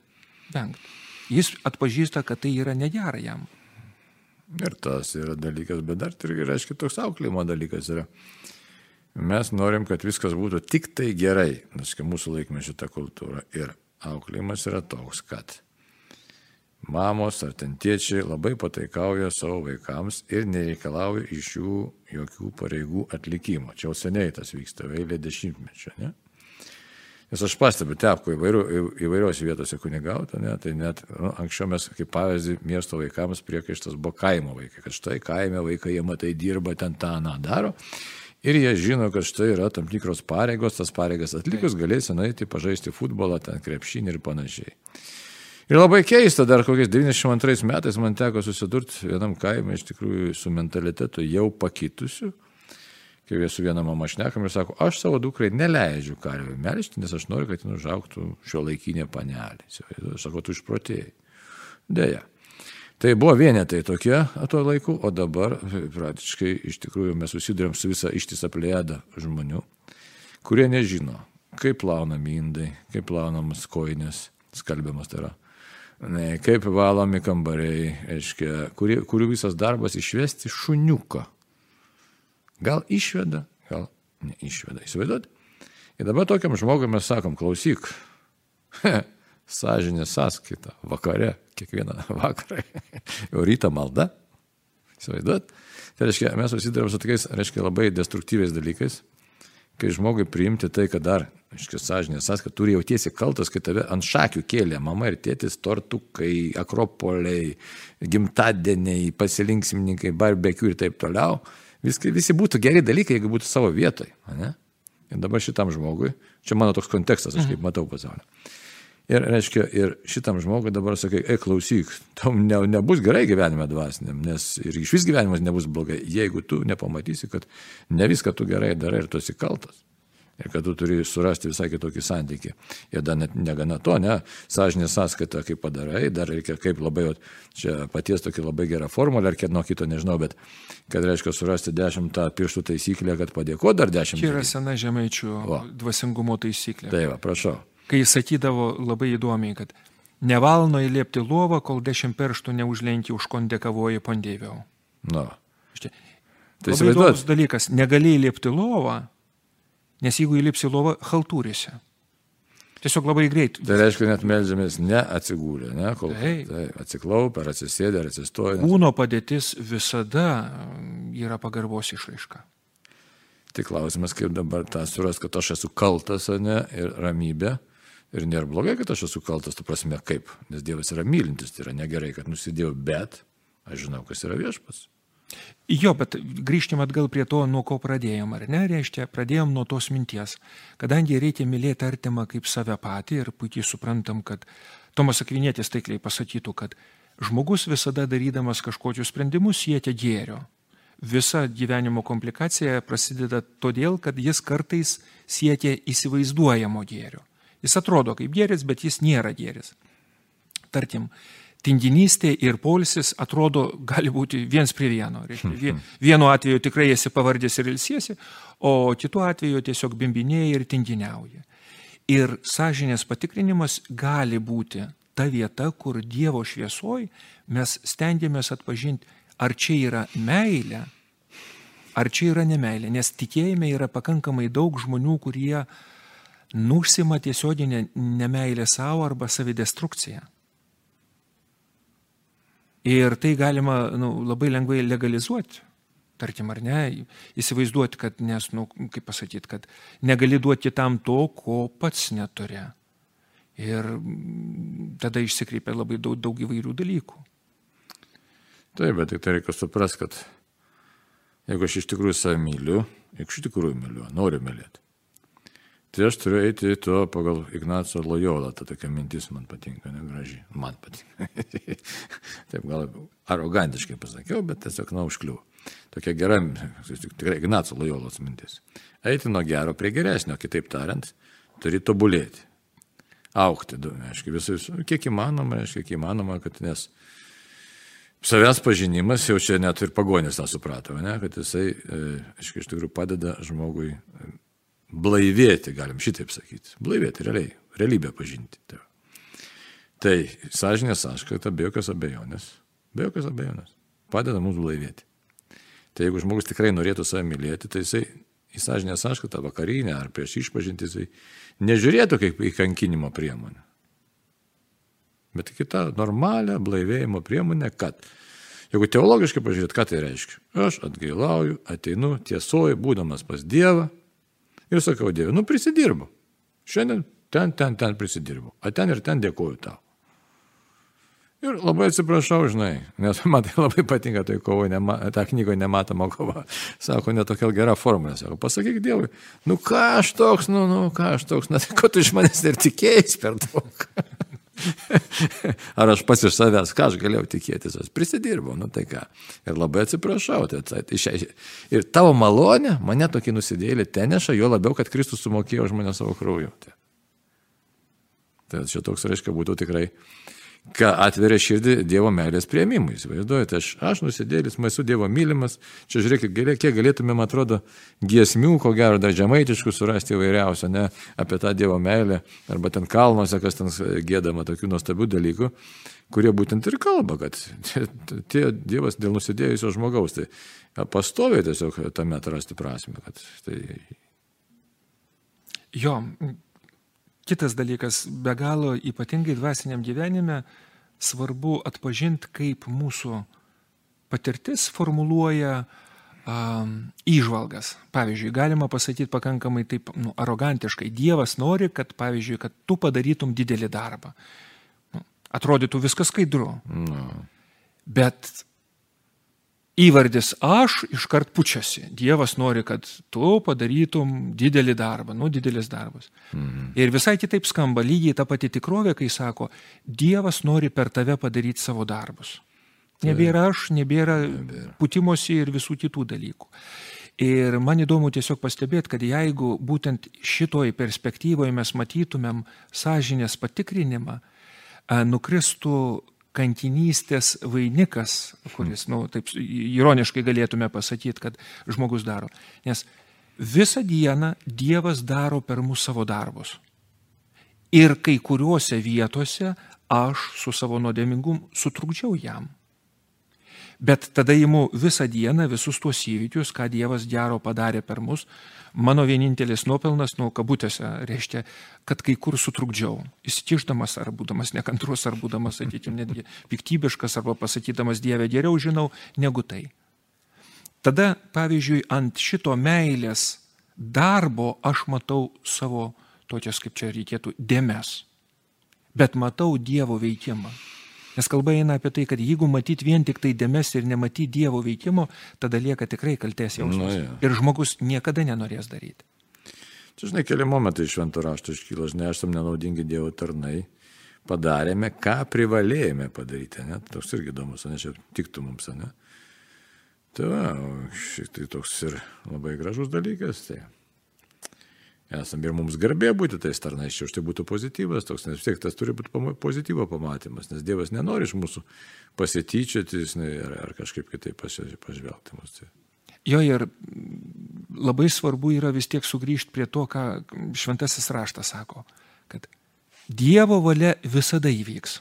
vengti. Jis atpažįsta, kad tai yra negera jam. Ir tas yra dalykas, bet dar irgi, reiškia, toks auklimo dalykas yra. Mes norim, kad viskas būtų tik tai gerai, nes mūsų laikme šitą kultūrą. Ir auklėjimas yra toks, kad mamos ar ten tėčiai labai pataikauja savo vaikams ir nereikalauja iš jų jokių pareigų atlikimo. Čia jau seniai tas vyksta, eilė dešimtmečio, ne? Nes aš pastebiu, tepko įvairių, įvairiose vietose kunigauta, ne, tai net nu, anksčiau mes kaip pavyzdį miesto vaikams priekaištas buvo kaimo vaikai, kad štai kaime vaikai jie matai dirba, ten tą, na, daro. Ir jie žino, kad štai yra tam tikros pareigos, tas pareigas atlikus galėsi nueiti pažaisti futbolą, ten krepšinį ir panašiai. Ir labai keista, dar kokiais 92 metais man teko susidurti vienam kaime iš tikrųjų su mentalitetu jau pakitusiu kai jie su viena mama šnekam ir sako, aš savo dukrai neleidžiu karvių melžti, nes aš noriu, kad jin užauktų šio laikinė panelė. Sako, tu išprotėjai. Deja. Tai buvo vienetai tokie tuo laiku, o dabar praktiškai iš tikrųjų mes susidurėm su visą ištisą plėdą žmonių, kurie nežino, kaip plaunami indai, kaip plaunamas koinės, skalbiamas tai yra, kaip valomi kambariai, aiškia, kurių visas darbas išvesti šuniuką Gal išveda, gal neišveda. Įsivaizduot? Ir dabar tokiam žmogui mes sakom, klausyk, sąžinė sąskaita, vakare, kiekvieną vakarą, jau rytą malda. Įsivaizduot? Tai reiškia, mes susidurėm su tokiais, reiškia, labai destruktyviais dalykais, kai žmogui priimti tai, kad dar, aiškiai, sąžinė sąskaita, turi jautiesi kaltas, kai tave ant šakių kėlė mama ir tėtis, tortukai, akropoliai, gimtadieniai, pasilinksmininkai, barbekių ir taip toliau Viskai, visi būtų geri dalykai, jeigu būtų savo vietoje. Ir dabar šitam žmogui, čia mano toks kontekstas, aš kaip matau pasaulį. Ir, reiškia, ir šitam žmogui dabar sakai, ei, klausyk, tau ne, nebus gerai gyvenime dvasiniam, nes ir iš vis gyvenimas nebus blogai, jeigu tu nepamatysi, kad ne viską tu gerai darai ir tu esi kaltas ir kad tu turi surasti visai kitokį santykį. Ir dar net negana to, ne, sąžinė sąskaita, kaip padarai, dar reikia kaip labai, čia paties tokia labai gera formulė, ar kiek nuo kito nežinau, bet kad reiškia surasti dešimtą pirštų taisyklę, kad padėko dar dešimt. Čia yra sena žemaičių o. dvasingumo taisyklė. Taip, va, prašau. Kai sakydavo labai įdomiai, kad nevalno įliepti lovą, kol dešimt pirštų neužlenki už kondekavoji pondėviau. Na. Štai. Tai įsivaizduojas dalykas, negali įliepti lovą, Nes jeigu įlipsi lovą, haltūrėse. Tiesiog labai greit. Tai reiškia, net melžiamės ne atsigūlę, ne, kol tai, atsiklaupę, ar atsisėdę, ar atsistoję. Kūno padėtis visada yra pagarbos išraiška. Tai klausimas, kaip dabar tą suras, kad aš esu kaltas, ne, ir ramybė. Ir nėra blogai, kad aš esu kaltas, tu prasme kaip, nes Dievas yra mylintis, tai yra negerai, kad nusidėjau, bet aš žinau, kas yra viešpas. Jo, bet grįžtim atgal prie to, nuo ko pradėjom, ar ne? Reiškia, pradėjom nuo tos minties. Kadangi reikia mylėti artimą kaip save patį ir puikiai suprantam, kad Tomas Akvinėtis taikliai pasakytų, kad žmogus visada darydamas kažkokius sprendimus siekia gėrio. Visa gyvenimo komplikacija prasideda todėl, kad jis kartais siekia įsivaizduojamo gėrio. Jis atrodo kaip gėris, bet jis nėra gėris. Tarkim, tinginystė ir polisis atrodo gali būti viens prie vieno. Reiškia, vienu atveju tikrai esi pavardės ir ilsiesi, o kitu atveju tiesiog bimbinėjai ir tinginiauji. Ir sąžinės patikrinimas gali būti ta vieta, kur Dievo šviesoj mes stengiamės atpažinti, ar čia yra meilė, ar čia yra nemailė. Nes tikėjime yra pakankamai daug žmonių, kurie nusima tiesioginę nemailę savo arba savidestrukciją. Ir tai galima nu, labai lengvai legalizuoti. Tarkim, ar ne, įsivaizduoti, kad, nes, nu, kaip pasakyti, kad negali duoti kitam to, ko pats neturi. Ir tada išsikreipia labai daug, daug įvairių dalykų. Taip, bet tik tai reikia suprasti, kad jeigu aš iš tikrųjų save myliu, jeigu iš tikrųjų myliu, noriu mylėti, Tai aš turiu eiti tuo pagal Ignaco Lojolą, ta tokia mintis man patinka, negraži, man patinka. Taip gal arogantiškai pasakiau, bet tiesiog naužkliu. Tokia gera, tikrai Ignaco Lojolos mintis. Eiti nuo gero prie geresnio, kitaip tariant, turi tobulėti. Aukti, aišku, visais, kiek įmanoma, aišku, kiek įmanoma, kad nes savęs pažinimas jau čia net ir pagonis tą suprato, ne, kad jisai, e, aišku, iš tikrųjų padeda žmogui blaivėti, galim šitaip sakyti. Blaivėti realiai, realybę pažinti. Tai, tai sąžinė sąskaita be jokios abejonės, be jokios abejonės, padeda mums blaivėti. Tai jeigu žmogus tikrai norėtų save mylėti, tai jisai į sąžinę sąskaitą vakarinę ar prieš išpažinti jisai nežiūrėtų kaip į kankinimo priemonę. bet kitą normalią blaivėjimo priemonę, kad Jeigu teologiškai pažiūrėt, ką tai reiškia? Aš atgailauju, ateinu tiesoji, būdamas pas Dievą ir sakau Dievui, nu prisidirbu. Šiandien ten, ten, ten prisidirbu. O ten ir ten dėkoju tau. Ir labai atsiprašau, žinai, nes man tai labai patinka tai kovo, nema, ta knygoje nematoma kova. Sako, netokia gera formulė. Sako, pasakyk Dievui, nu ką aš toks, nu, nu ką aš toks, na tai ko tu iš manęs ir tikėjai per daug. Ar aš pats iš savęs, ką aš galėjau tikėtis, aš prisidirbau, nu tai ką. Ir labai atsiprašau. Tai, tai, ir tavo malonė mane tokį nusidėlį teneša, jo labiau, kad Kristus sumokėjo už mane savo krauju. Tai, tai čia toks, reiškia, būtų tikrai ką atveria širdį Dievo meilės prieimimui. Įsivaizduojate, aš, aš nusidėlis, esu Dievo mylimas, čia žiūrėkit, kiek galėtumėm, atrodo, giesmių, ko gero, dar žemaitiškų surasti įvairiausio, ne, apie tą Dievo meilę, arba ten kalnuose, kas ten gėdama tokių nuostabių dalykų, kurie būtent ir kalba, kad tie Dievas dėl nusidėjusio žmogaus, tai pastoviai tiesiog tame atrasti prasme. Tai... Jo, Kitas dalykas, be galo ypatingai dvasiniam gyvenime svarbu atpažinti, kaip mūsų patirtis formuluoja um, įžvalgas. Pavyzdžiui, galima pasakyti pakankamai taip nu, arogantiškai, Dievas nori, kad, pavyzdžiui, kad tu padarytum didelį darbą. Nu, atrodytų viskas skaidru. No. Bet įvardis aš iškart pučiasi. Dievas nori, kad tu padarytum didelį darbą, nu didelis darbas. Mhm. Ir visai kitaip skamba lygiai ta pati tikrovė, kai sako, Dievas nori per tave padaryti savo darbus. Nebėra aš, nebėra, nebėra. putimosi ir visų kitų dalykų. Ir man įdomu tiesiog pastebėti, kad jeigu būtent šitoj perspektyvoje mes matytumėm sąžinės patikrinimą, nukristų kankinystės vainikas, kuris, na, nu, taip ironiškai galėtume pasakyti, kad žmogus daro. Nes visą dieną Dievas daro per mūsų savo darbus. Ir kai kuriuose vietose aš su savo nuodėmingumu sutrukdžiau jam. Bet tada įimu visą dieną visus tuos įvykius, ką Dievas gero padarė per mus. Mano vienintelis nuopelnas, nu, kabutėse, reiškia, kad kai kur sutrukdžiau, įsikišdamas ar būdamas nekantrus, ar būdamas, sakykime, netgi piktybiškas, arba pasakydamas Dievę geriau žinau negu tai. Tada, pavyzdžiui, ant šito meilės darbo aš matau savo tokias, kaip čia reikėtų, dėmes. Bet matau Dievo veikimą. Nes kalba eina apie tai, kad jeigu matyti vien tik tai dėmes ir nematyti Dievo veikimo, tada lieka tikrai kalties jausmas. Nu, ja. Ir žmogus niekada nenorės daryti. Čia, žinai, keli momentai iš šventų rašto iškyla, žinai, esame nenaudingi Dievo tarnai, padarėme, ką privalėjome padaryti, ne? Toks irgi įdomus, ne, čia tiktų mums, ne? Tai va, šiek tiek toks ir labai gražus dalykas, tai esam ir mums garbė būti tais tarnais, čia už tai būtų pozityvas toks, nes vis tiek tas turi būti pozityvo pamatymas, nes Dievas nenori iš mūsų pasityčioti ar, ar kažkaip kitaip pažvelgti mus. Tai. Jo ir labai svarbu yra vis tiek sugrįžti prie to, ką šventasis raštas sako, kad Dievo valia visada įvyks.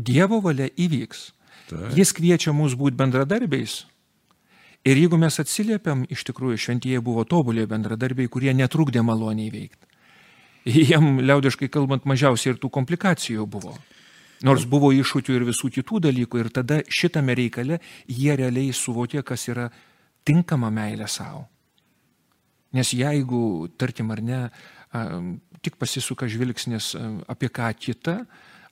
Dievo valia įvyks. Tai. Jis kviečia mus būti bendradarbiais, Ir jeigu mes atsiliepiam, iš tikrųjų šventieji buvo tobulė bendradarbiai, kurie netrukdė maloniai veikti. Jiem liaudiškai kalbant mažiausiai ir tų komplikacijų buvo. Nors buvo iššūkių ir visų kitų dalykų ir tada šitame reikale jie realiai suvokė, kas yra tinkama meilė savo. Nes jeigu, tarkim ar ne, tik pasisuka žvilgsnis apie ką kitą,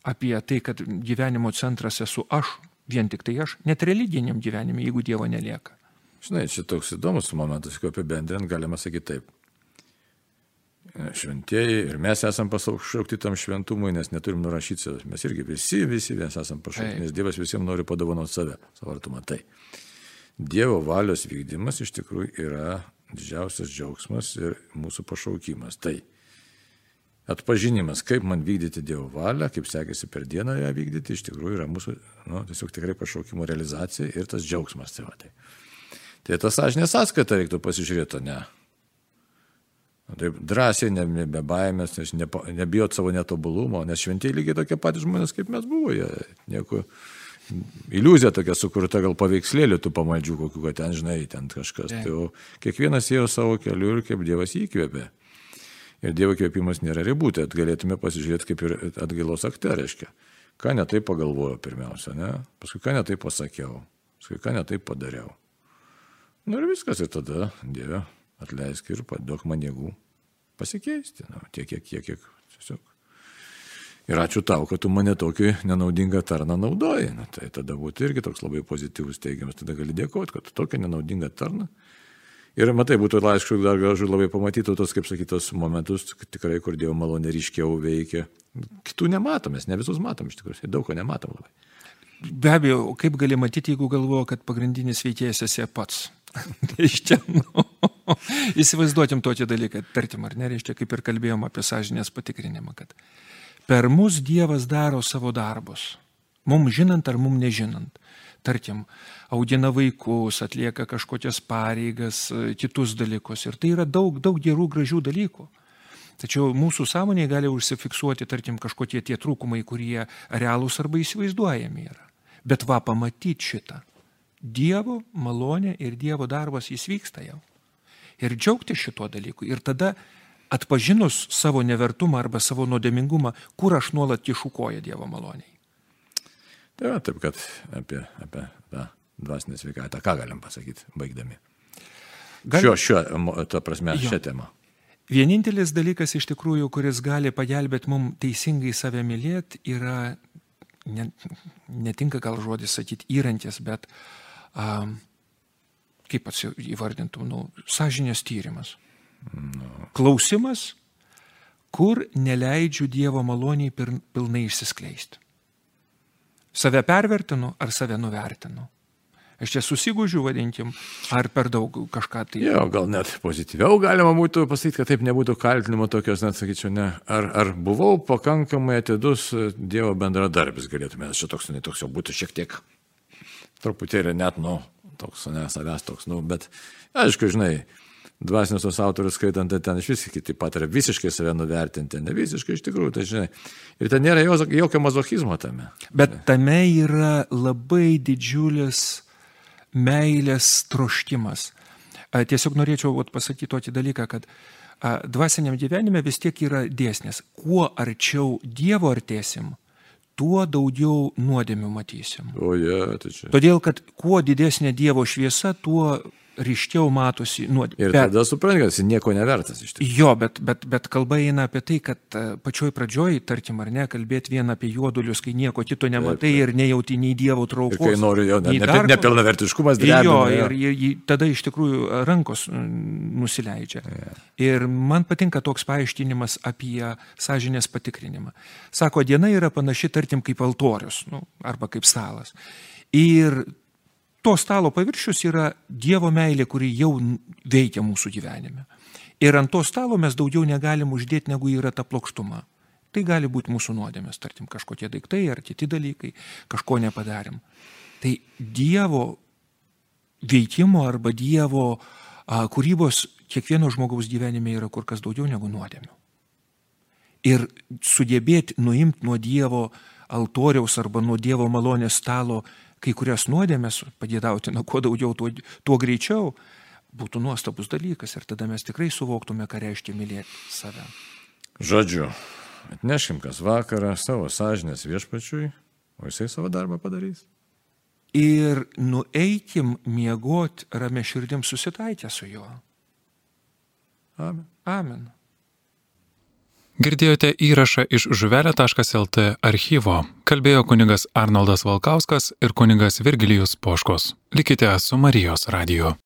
apie tai, kad gyvenimo centras esu aš, vien tik tai aš, net religiniam gyvenime, jeigu Dievo nelieka. Žinai, čia toks įdomus momentas, kaip apibendrinant galima sakyti taip. Šventieji ir mes esame pašaukti tam šventumui, nes neturim nurašyti savęs. Mes irgi visi, visi mes esame pašaukti, nes Dievas visiems nori padovanoti save, savo artumą. Tai Dievo valios vykdymas iš tikrųjų yra didžiausias džiaugsmas ir mūsų pašaukimas. Tai atpažinimas, kaip man vykdyti Dievo valią, kaip sekėsi per dieną ją vykdyti, iš tikrųjų yra mūsų nu, tiesiog tikrai pašaukimo realizacija ir tas džiaugsmas. Tai va, tai. Tai tas sąžinės sąskaita reiktų pasižiūrėti, ne. Taip drąsiai, nebe baimės, nes nepa, nebijot savo netobulumo, nes šventieji lygiai tokie patys žmonės, kaip mes buvo. Jie, nieko, iliuzija tokia sukurta, gal paveikslėlių tų pamaldžių, kokiu, kad ten, žinai, ten kažkas. Tai kiekvienas ėjo savo keliu ir kaip Dievas įkvėpė. Ir Dievo kvėpimas nėra ribų, tai galėtume pasižiūrėti kaip ir atgailos akte, reiškia. Ką netai pagalvojau pirmiausia, ne? Paskui ką netai pasakiau, paskui ką netai padariau. Nu ir viskas, ir tada Dieve atleisk ir duok man jėgų pasikeisti, nu, tiek, kiek, kiek, kiek, tiesiog. Ir ačiū tau, kad tu mane tokį nenaudingą tarną naudoji. Na, tai tada būtų irgi toks labai pozityvus teigiamas, tada gali dėkoti, kad tu tokią nenaudingą tarną. Ir matai, būtų laišku dar gražu labai pamatyti tos, kaip sakytos, momentus, tikrai, kur Dievo malonė ryškiau veikia. Kitų nematom, mes ne visus matom iš tikrųjų, daug ko nematom labai. Be abejo, kaip gali matyti, jeigu galvoju, kad pagrindinis veikėjas esi pats. Reiškia, nu, įsivaizduotim tokį dalyką, tarkim, ar ne, reiškia, kaip ir kalbėjom apie sąžinės patikrinimą, kad per mus Dievas daro savo darbus. Mums žinant ar mums nežinant. Tarkim, audina vaikus, atlieka kažkokias pareigas, kitus dalykus. Ir tai yra daug, daug gerų, gražių dalykų. Tačiau mūsų sąmonėje gali užsifiksuoti, tarkim, kažkokie tie trūkumai, kurie realūs arba įsivaizduojami yra. Bet va pamatyti šitą. Dievo malonė ir Dievo darbas jis vyksta jau. Ir džiaugti šituo dalyku. Ir tada atpažinus savo nevertumą arba savo nuodėmingumą, kur aš nuolat kišukoju Dievo maloniai. Tai va, taip, kad apie, apie tą dvasinę sveikatą, ką galim pasakyti, baigdami. Gal... Šiuo, šiuo, ta prasme, jo. šią temą. Vienintelis dalykas iš tikrųjų, kuris gali pagelbėti mums teisingai save mylėti, yra, ne, netinka gal žodis sakyti įrankis, bet uh, kaip pats įvardintum, nu, sąžinės tyrimas. No. Klausimas, kur neleidžiu Dievo maloniai pilnai išsiskleisti. Save pervertinu ar save nuvertinu. Aš čia susigūžiu, vadinkim, ar per daug kažką tai. Jo, gal net pozityviau galima būtų pasakyti, kad taip nebūtų kaltinimo tokios, net sakyčiau, ne. Ar, ar buvau pakankamai atidus Dievo bendradarbis, galėtume, čia toks, ne toks jau būtų šiek tiek truputėlį net, nu, toks, ne, savęs toks, nu, bet, aišku, žinai, dvasinius tos autorius skaitant, tai ten iš vis kiti pataria visiškai save nuvertinti, ne visiškai iš tikrųjų, tai žinai. Ir ten nėra jokio mazochizmo tame. Bet tame yra labai didžiulis meilės troškimas. Tiesiog norėčiau vat, pasakyti tokį dalyką, kad dvasiniam gyvenime vis tiek yra dėsnis. Kuo arčiau Dievo artėsim, tuo daugiau nuodėmių matysim. O jie, tai čia. Todėl, kad kuo didesnė Dievo šviesa, tuo ryškiau matosi nuodėmė. Ir bet, tada supranti, kad jis nieko nevertas iš tikrųjų. Jo, bet, bet, bet kalba eina apie tai, kad e, pačioj pradžioj, tarkim, ar ne, kalbėti vien apie juodulius, kai nieko kito nematai taip, taip. ir nejauti nei Dievo traukos. Ir kai nori jo, ne, ne, nepilnavertiškumas drebina. Jo, ir, ir, ir tada iš tikrųjų rankos nusileidžia. Ja. Ir man patinka toks paaiškinimas apie sąžinės patikrinimą. Sako, diena yra panaši, tarkim, kaip altorius, nu, arba kaip stalas. Ir to stalo paviršius yra Dievo meilė, kuri jau veikia mūsų gyvenime. Ir ant to stalo mes daugiau negalim uždėti, negu yra ta plokštuma. Tai gali būti mūsų nuodėmės, tarkim, kažkokie daiktai ar kiti dalykai, kažko nepadarim. Tai Dievo veikimo arba Dievo a, kūrybos kiekvieno žmogaus gyvenime yra kur kas daugiau negu nuodėmių. Ir sugebėti nuimti nuo Dievo altoriaus arba nuo Dievo malonės stalo kai kurias nuodėmės pagėdautina kuo daugiau, tuo, tuo greičiau, būtų nuostabus dalykas ir tada mes tikrai suvoktume, ką reiškia mylėti save. Žodžiu, atneškim kas vakarą savo sąžinės viešpačiui, o jisai savo darbą padarys. Ir nueikim miegoti ramė širdim susitaikę su juo. Amen. Amen. Girdėjote įrašą iš žuvelė.lt archyvo. Kalbėjo kunigas Arnoldas Valkauskas ir kunigas Virgilijus Poškos. Likite su Marijos radiju.